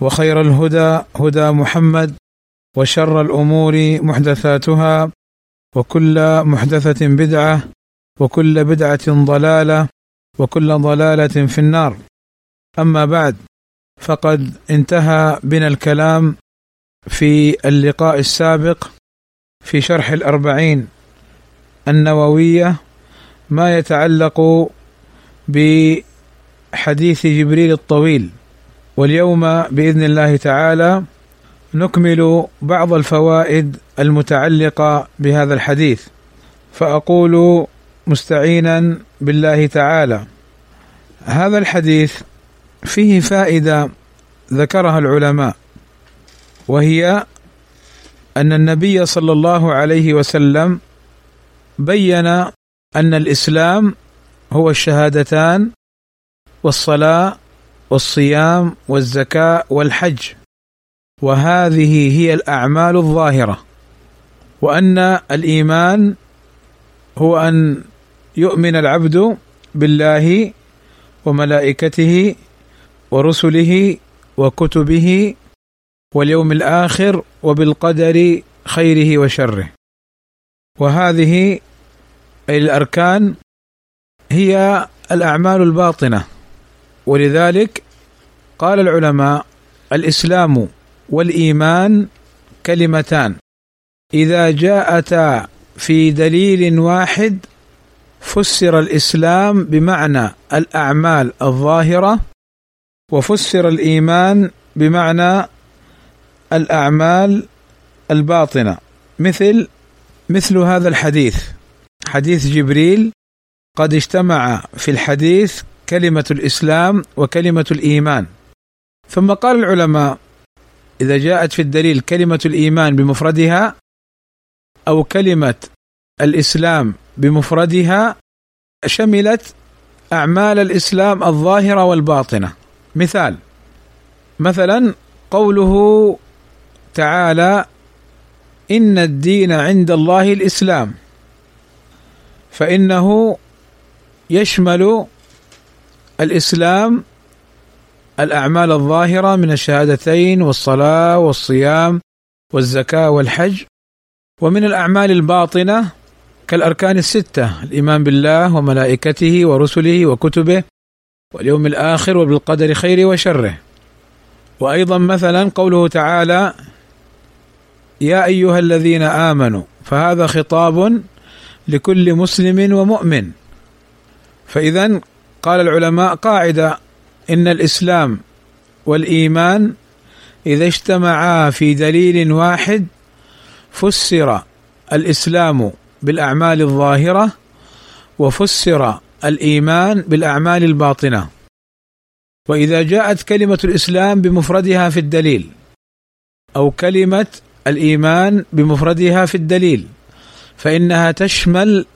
وخير الهدى هدى محمد وشر الأمور محدثاتها وكل محدثة بدعة وكل بدعة ضلالة وكل ضلالة في النار. أما بعد فقد انتهى بنا الكلام في اللقاء السابق في شرح الأربعين النووية ما يتعلق بحديث جبريل الطويل. واليوم بإذن الله تعالى نكمل بعض الفوائد المتعلقة بهذا الحديث. فأقول مستعينا بالله تعالى. هذا الحديث فيه فائدة ذكرها العلماء وهي أن النبي صلى الله عليه وسلم بين أن الإسلام هو الشهادتان والصلاة والصيام والزكاة والحج. وهذه هي الأعمال الظاهرة. وأن الإيمان هو أن يؤمن العبد بالله وملائكته ورسله وكتبه واليوم الآخر وبالقدر خيره وشره. وهذه الأركان هي الأعمال الباطنة. ولذلك قال العلماء الإسلام والإيمان كلمتان. إذا جاءتا في دليل واحد فسر الإسلام بمعنى الأعمال الظاهرة وفسر الإيمان بمعنى الأعمال الباطنة. مثل مثل هذا الحديث حديث جبريل قد اجتمع في الحديث كلمة الإسلام وكلمة الإيمان. ثم قال العلماء إذا جاءت في الدليل كلمة الإيمان بمفردها أو كلمة الإسلام بمفردها شملت أعمال الإسلام الظاهرة والباطنة. مثال مثلا قوله تعالى إن الدين عند الله الإسلام فإنه يشمل الإسلام الأعمال الظاهرة من الشهادتين والصلاة والصيام والزكاة والحج ومن الأعمال الباطنة كالأركان الستة الإيمان بالله وملائكته ورسله وكتبه واليوم الآخر وبالقدر خيره وشره. وأيضا مثلا قوله تعالى يا أيها الذين آمنوا فهذا خطاب لكل مسلم ومؤمن. فاذا قال العلماء قاعدة إن الإسلام والإيمان إذا اجتمعا في دليل واحد فسر الإسلام بالأعمال الظاهرة وفسر الإيمان بالأعمال الباطنة. وإذا جاءت كلمة الإسلام بمفردها في الدليل أو كلمة الإيمان بمفردها في الدليل فإنها تشمل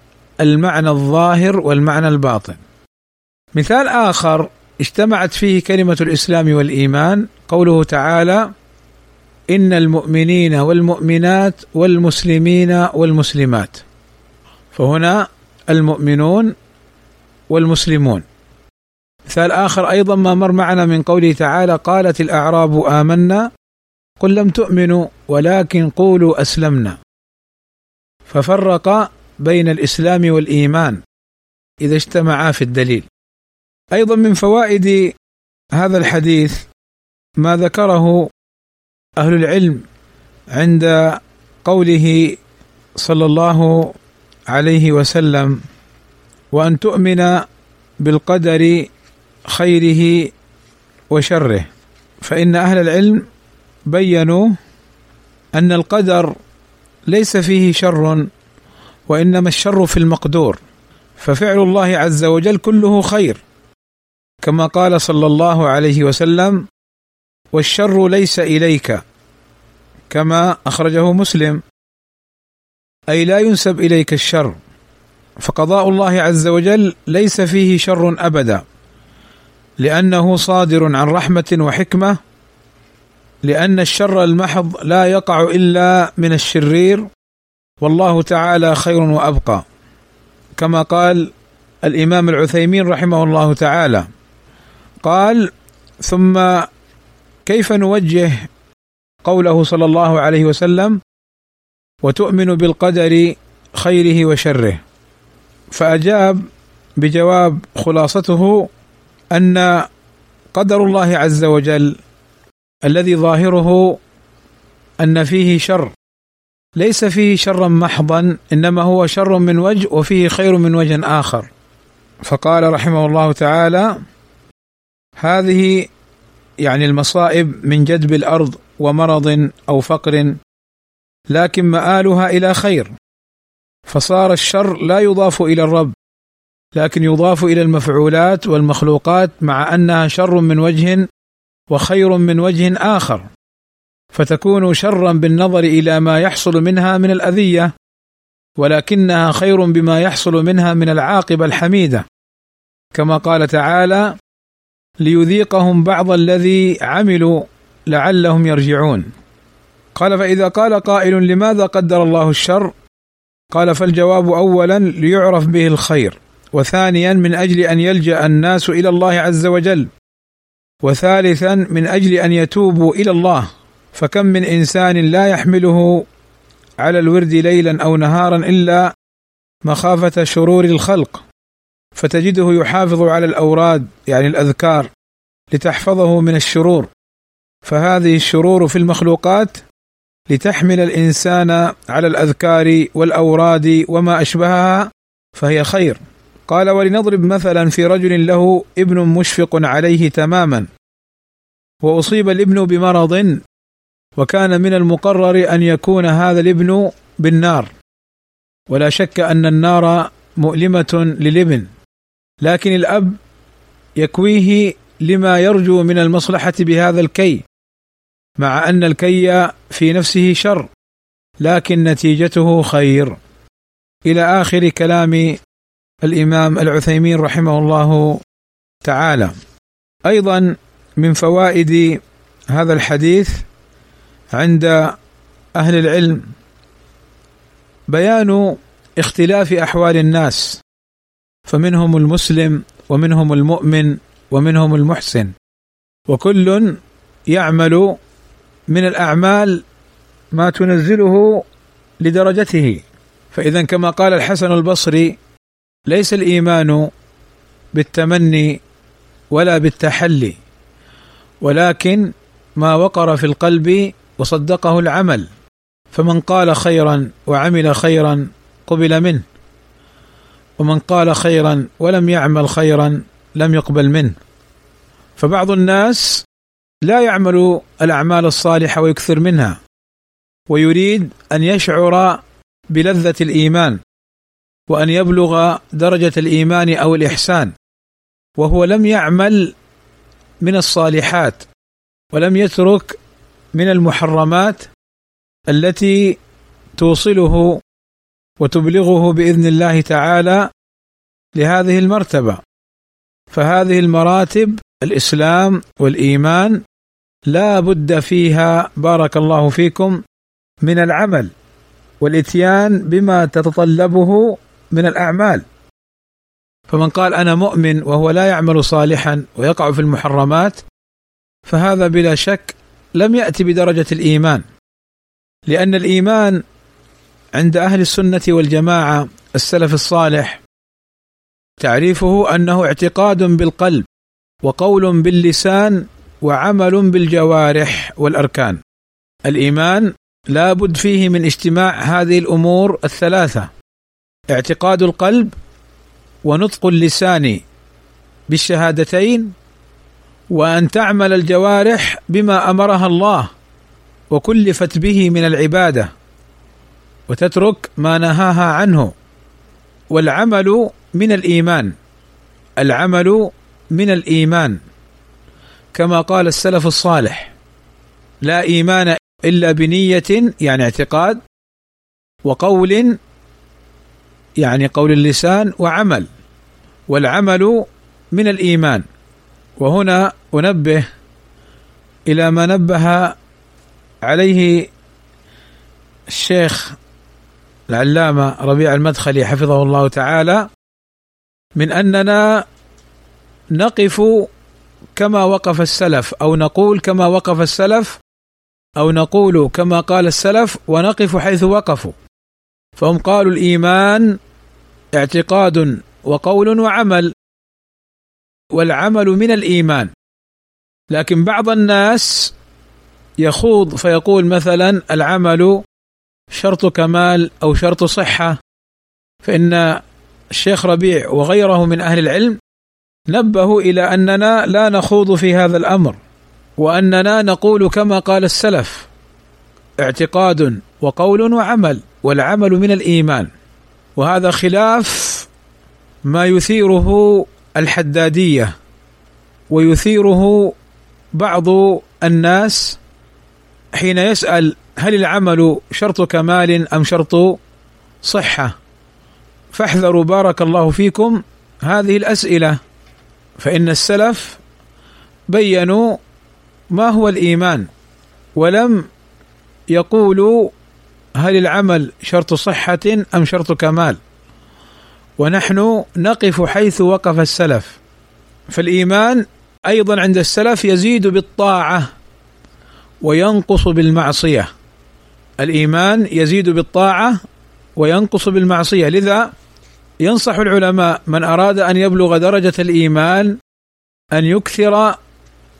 المعنى الظاهر والمعنى الباطن. مثال آخر اجتمعت فيه كلمة الإسلام والإيمان. قوله تعالى إن المؤمنين والمؤمنات والمسلمين والمسلمات. فهنا المؤمنون والمسلمون. مثال آخر أيضا ما مر معنا من قوله تعالى قالت الأعراب آمنا. قل لم تؤمنوا ولكن قولوا أسلمنا. ففرق بين الإسلام والإيمان إذا اجتمعا في الدليل. أيضا من فوائد هذا الحديث ما ذكره أهل العلم عند قوله صلى الله عليه وسلم وأن تؤمن بالقدر خيره وشره. فإن أهل العلم بينوا أن القدر ليس فيه شر وإنما الشر في المقدور. ففعل الله عز وجل كله خير. كما قال صلى الله عليه وسلم والشر ليس إليك كما أخرجه مسلم. أي لا ينسب إليك الشر. فقضاء الله عز وجل ليس فيه شر أبدا. لأنه صادر عن رحمة وحكمة. لأن الشر المحض لا يقع إلا من الشرير. والله تعالى خير وأبقى. كما قال الإمام العثيمين رحمه الله تعالى قال ثم كيف نوجه قوله صلى الله عليه وسلم وتؤمن بالقدر خيره وشره فأجاب بجواب خلاصته أن قدر الله عز وجل الذي ظاهره أن فيه شر ليس فيه شرا محضا إنما هو شر من وجه وفيه خير من وجه آخر. فقال رحمه الله تعالى هذه يعني المصائب من جدب الأرض ومرض أو فقر لكن مآلها إلى خير. فصار الشر لا يضاف إلى الرب لكن يضاف إلى المفعولات والمخلوقات مع أنها شر من وجه وخير من وجه آخر. فتكون شرا بالنظر إلى ما يحصل منها من الأذية ولكنها خير بما يحصل منها من العاقبة الحميدة. كما قال تعالى ليذيقهم بعض الذي عملوا لعلهم يرجعون. قال فإذا قال قائل لماذا قدر الله الشر؟ قال فالجواب اولا ليعرف به الخير وثانيا من أجل أن يلجأ الناس إلى الله عز وجل وثالثا من أجل أن يتوبوا إلى الله. فكم من إنسان لا يحمله على الورد ليلا أو نهارا إلا مخافة شرور الخلق. فتجده يحافظ على الأوراد يعني الأذكار لتحفظه من الشرور. فهذه الشرور في المخلوقات لتحمل الإنسان على الأذكار والأوراد وما أشبهها فهي خير. قال ولنضرب مثلا في رجل له ابن مشفق عليه تماما وأصيب الابن بمرض وكان من المقرر أن يكون هذا الابن بالنار. ولا شك أن النار مؤلمة للابن. لكن الأب يكويه لما يرجو من المصلحة بهذا الكي مع أن الكي في نفسه شر لكن نتيجته خير. إلى آخر كلام الإمام العثيمين رحمه الله تعالى. أيضا من فوائد هذا الحديث عند أهل العلم بيان اختلاف أحوال الناس. فمنهم المسلم ومنهم المؤمن ومنهم المحسن. وكل يعمل من الأعمال ما تنزله لدرجته. فإذا كما قال الحسن البصري ليس الإيمان بالتمني ولا بالتحلي ولكن ما وقر في القلب وصدقه العمل. فمن قال خيرا وعمل خيرا قبل منه. ومن قال خيرا ولم يعمل خيرا لم يقبل منه. فبعض الناس لا يعمل الأعمال الصالحة ويكثر منها ويريد أن يشعر بلذة الإيمان وأن يبلغ درجة الإيمان أو الإحسان وهو لم يعمل من الصالحات ولم يترك من المحرمات التي توصله وتبلغه بإذن الله تعالى لهذه المرتبة. فهذه المراتب الإسلام والإيمان لا بد فيها بارك الله فيكم من العمل والإتيان بما تتطلبه من الأعمال. فمن قال أنا مؤمن وهو لا يعمل صالحا ويقع في المحرمات فهذا بلا شك لم يأتي بدرجة الإيمان. لأن الإيمان عند أهل السنة والجماعة السلف الصالح. تعريفه أنه اعتقاد بالقلب وقول باللسان وعمل بالجوارح والأركان. الإيمان لا بد فيه من اجتماع هذه الأمور الثلاثة اعتقاد القلب ونطق اللسان بالشهادتين وأن تعمل الجوارح بما أمرها الله وكلفت به من العبادة. وتترك ما نهاها عنه. والعمل من الإيمان. العمل من الإيمان. كما قال السلف الصالح لا إيمان إلا بنية يعني اعتقاد وقول يعني قول اللسان وعمل. والعمل من الإيمان. وهنا أنبه إلى ما نبه عليه الشيخ العلامة ربيع المدخلي حفظه الله تعالى من أننا نقف كما وقف السلف أو نقول كما وقف السلف أو نقول كما قال السلف ونقف حيث وقفوا. فهم قالوا الإيمان اعتقاد وقول وعمل والعمل من الإيمان. لكن بعض الناس يخوض فيقول مثلا العمل شرط كمال أو شرط صحة فإن الشيخ ربيع وغيره من أهل العلم نبهوا إلى أننا لا نخوض في هذا الأمر وأننا نقول كما قال السلف اعتقاد وقول وعمل والعمل من الإيمان. وهذا خلاف ما يثيره الحدادية ويثيره بعض الناس حين يسأل هل العمل شرط كمال أم شرط صحة؟ فاحذروا بارك الله فيكم هذه الأسئلة. فإن السلف بينوا ما هو الإيمان ولم يقولوا هل العمل شرط صحة أم شرط كمال. ونحن نقف حيث وقف السلف. فالإيمان أيضا عند السلف يزيد بالطاعة وينقص بالمعصية. الإيمان يزيد بالطاعة وينقص بالمعصية. لذا ينصح العلماء من أراد أن يبلغ درجة الإيمان أن يكثر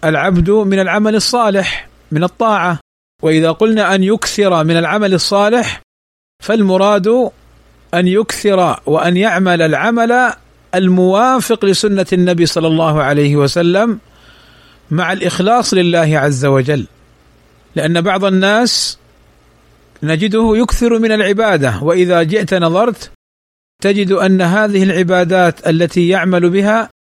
العبد من العمل الصالح من الطاعة. وإذا قلنا أن يكثر من العمل الصالح فالمراد أن يكثر وأن يعمل العمل الموافق لسنة النبي صلى الله عليه وسلم مع الإخلاص لله عز وجل. لأن بعض الناس نجده يكثر من العبادة وإذا جئت نظرت تجد أن هذه العبادات التي يعمل بها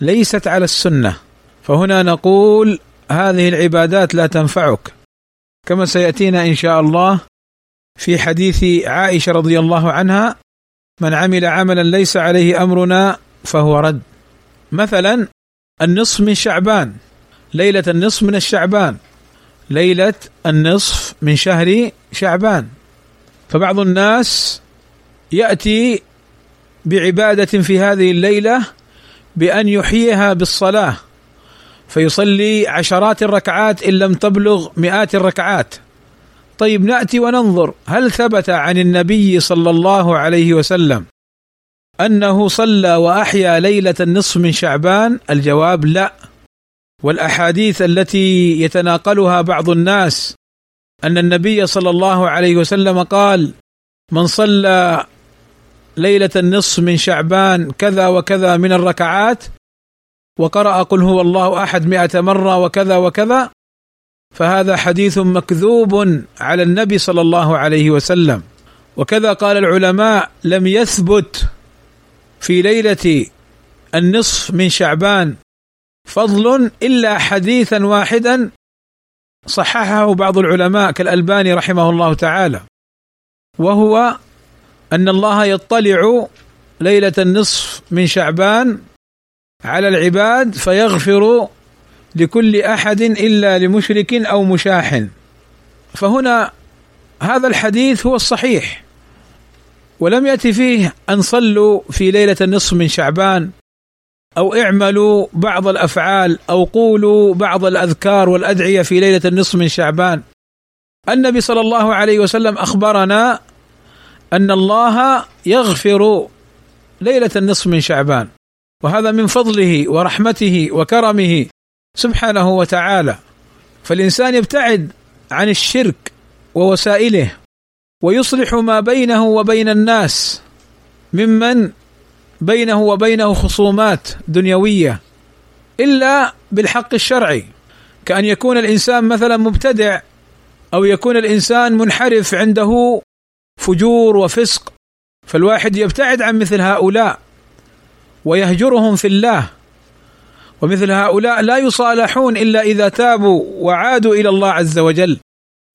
ليست على السنة. فهنا نقول هذه العبادات لا تنفعك. كما سيأتينا إن شاء الله في حديث عائشة رضي الله عنها من عمل عملا ليس عليه أمرنا فهو رد. مثلا النصف من شعبان ليلة النصف من الشعبان. ليلة النصف من شهر شعبان. فبعض الناس يأتي بعبادة في هذه الليلة بأن يحييها بالصلاة فيصلي عشرات الركعات إن لم تبلغ مئات الركعات. طيب نأتي وننظر هل ثبت عن النبي صلى الله عليه وسلم أنه صلى وأحيا ليلة النصف من شعبان؟ الجواب لا. والأحاديث التي يتناقلها بعض الناس أن النبي صلى الله عليه وسلم قال من صلى ليلة النصف من شعبان كذا وكذا من الركعات وقرأ قل هو الله أحد مئة مرة وكذا وكذا فهذا حديث مكذوب على النبي صلى الله عليه وسلم. وكذا قال العلماء لم يثبت في ليلة النصف من شعبان فضل إلا حديثا واحدا. صححه بعض العلماء كالألباني رحمه الله تعالى. وهو أن الله يطلع ليلة النصف من شعبان على العباد فيغفر لكل أحد إلا لمشرك أو مشاح. فهنا هذا الحديث هو الصحيح. ولم يأتي فيه أن صلوا في ليلة النصف من شعبان أو اعملوا بعض الأفعال أو قولوا بعض الأذكار والأدعية في ليلة النصف من شعبان. النبي صلى الله عليه وسلم أخبرنا أن الله يغفر ليلة النصف من شعبان وهذا من فضله ورحمته وكرمه سبحانه وتعالى. فالإنسان يبتعد عن الشرك ووسائله ويصلح ما بينه وبين الناس ممن بينه وبينه خصومات دنيوية إلا بالحق الشرعي كأن يكون الإنسان مثلا مبتدع أو يكون الإنسان منحرف عنده فجور وفسق فالواحد يبتعد عن مثل هؤلاء ويهجرهم في الله ومثل هؤلاء لا يصالحون إلا إذا تابوا وعادوا إلى الله عز وجل.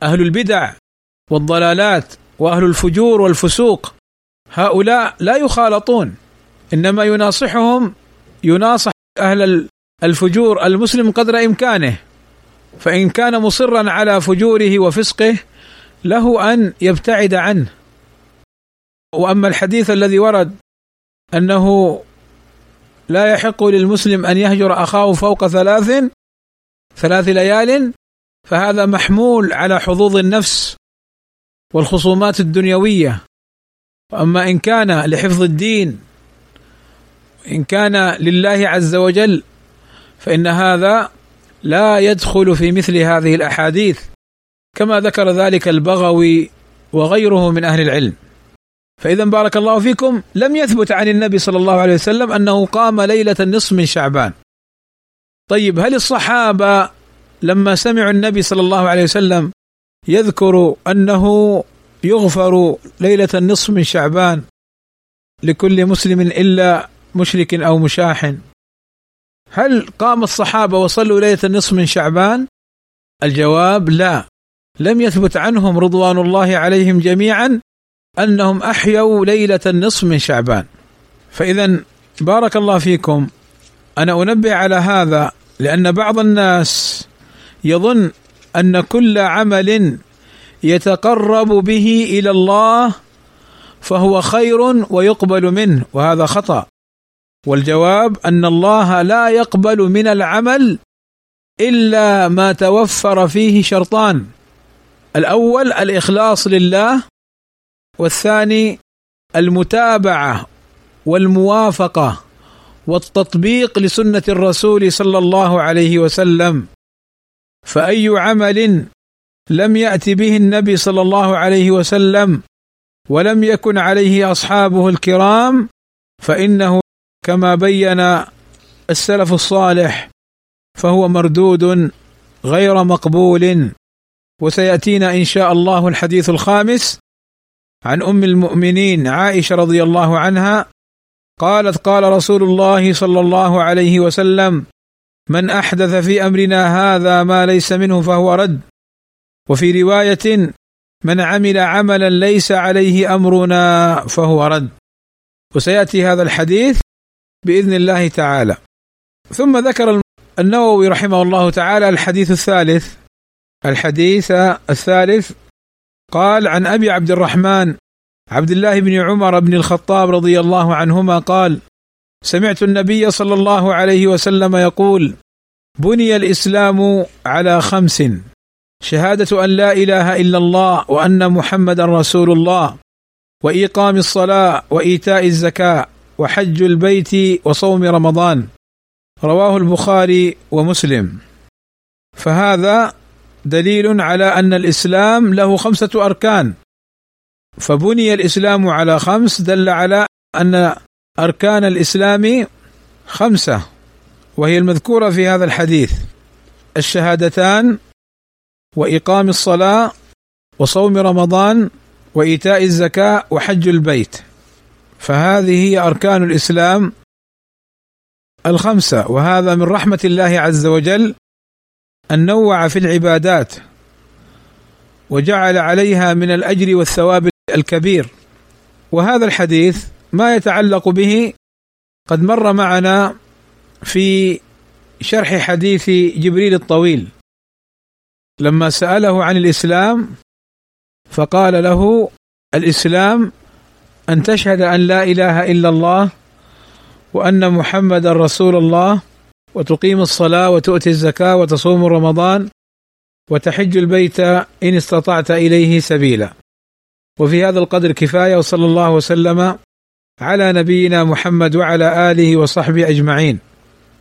أهل البدع والضلالات وأهل الفجور والفسوق هؤلاء لا يخالطون. إنما يناصحهم يناصح أهل الفجور المسلم قدر إمكانه فإن كان مصرا على فجوره وفسقه له أن يبتعد عنه. وأما الحديث الذي ورد أنه لا يحق للمسلم أن يهجر أخاه فوق ثلاث ثلاث ليال فهذا محمول على حظوظ النفس والخصومات الدنيوية. وأما إن كان لحفظ الدين إن كان لله عز وجل فإن هذا لا يدخل في مثل هذه الأحاديث كما ذكر ذلك البغوي وغيره من أهل العلم. فإذا بارك الله فيكم لم يثبت عن النبي صلى الله عليه وسلم أنه قام ليلة النصف من شعبان. طيب هل الصحابة لما سمعوا النبي صلى الله عليه وسلم يذكر أنه يغفر ليلة النصف من شعبان لكل مسلم إلا مشرك أو مشاح هل قام الصحابة وصلوا ليلة النصف من شعبان؟ الجواب لا. لم يثبت عنهم رضوان الله عليهم جميعا أنهم أحيوا ليلة النصف من شعبان. فاذا بارك الله فيكم. أنا أنبه على هذا لأن بعض الناس يظن أن كل عمل يتقرب به إلى الله فهو خير ويقبل منه وهذا خطأ. والجواب أن الله لا يقبل من العمل إلا ما توفر فيه شرطان. الأول الإخلاص لله والثاني المتابعة والموافقة والتطبيق لسنة الرسول صلى الله عليه وسلم. فأي عمل لم يات به النبي صلى الله عليه وسلم ولم يكن عليه أصحابه الكرام فإنه كما بين السلف الصالح فهو مردود غير مقبول. وسيأتينا إن شاء الله الحديث الخامس عن أم المؤمنين عائشة رضي الله عنها قالت قال رسول الله صلى الله عليه وسلم من أحدث في أمرنا هذا ما ليس منه فهو رد. وفي رواية من عمل عملا ليس عليه أمرنا فهو رد. وسيأتي هذا الحديث بإذن الله تعالى. ثم ذكر النووي رحمه الله تعالى الحديث الثالث. الحديث الثالث قال عن أبي عبد الرحمن عبد الله بن عمر بن الخطاب رضي الله عنهما قال سمعت النبي صلى الله عليه وسلم يقول بني الإسلام على خمس شهادة أن لا إله إلا الله وأن محمدا رسول الله وايقام الصلاة وإيتاء الزكاة وحج البيت وصوم رمضان. رواه البخاري ومسلم. فهذا دليل على أن الإسلام له خمسة أركان. فبني الإسلام على خمس دل على أن أركان الإسلام خمسة وهي المذكورة في هذا الحديث. الشهادتان وإقام الصلاة وصوم رمضان وإيتاء الزكاة وحج البيت. فهذه هي أركان الإسلام الخمسة وهذا من رحمة الله عز وجل أن نوع في العبادات وجعل عليها من الأجر والثواب الكبير. وهذا الحديث ما يتعلق به قد مر معنا في شرح حديث جبريل الطويل. لما سأله عن الإسلام فقال له الإسلام أن تشهد أن لا إله إلا الله وأن محمدا رسول الله وتقيم الصلاة وتؤتي الزكاة وتصوم رمضان وتحج البيت إن استطعت إليه سبيلا. وفي هذا القدر كفاية وصلى الله وسلم على نبينا محمد وعلى آله وصحبه أجمعين.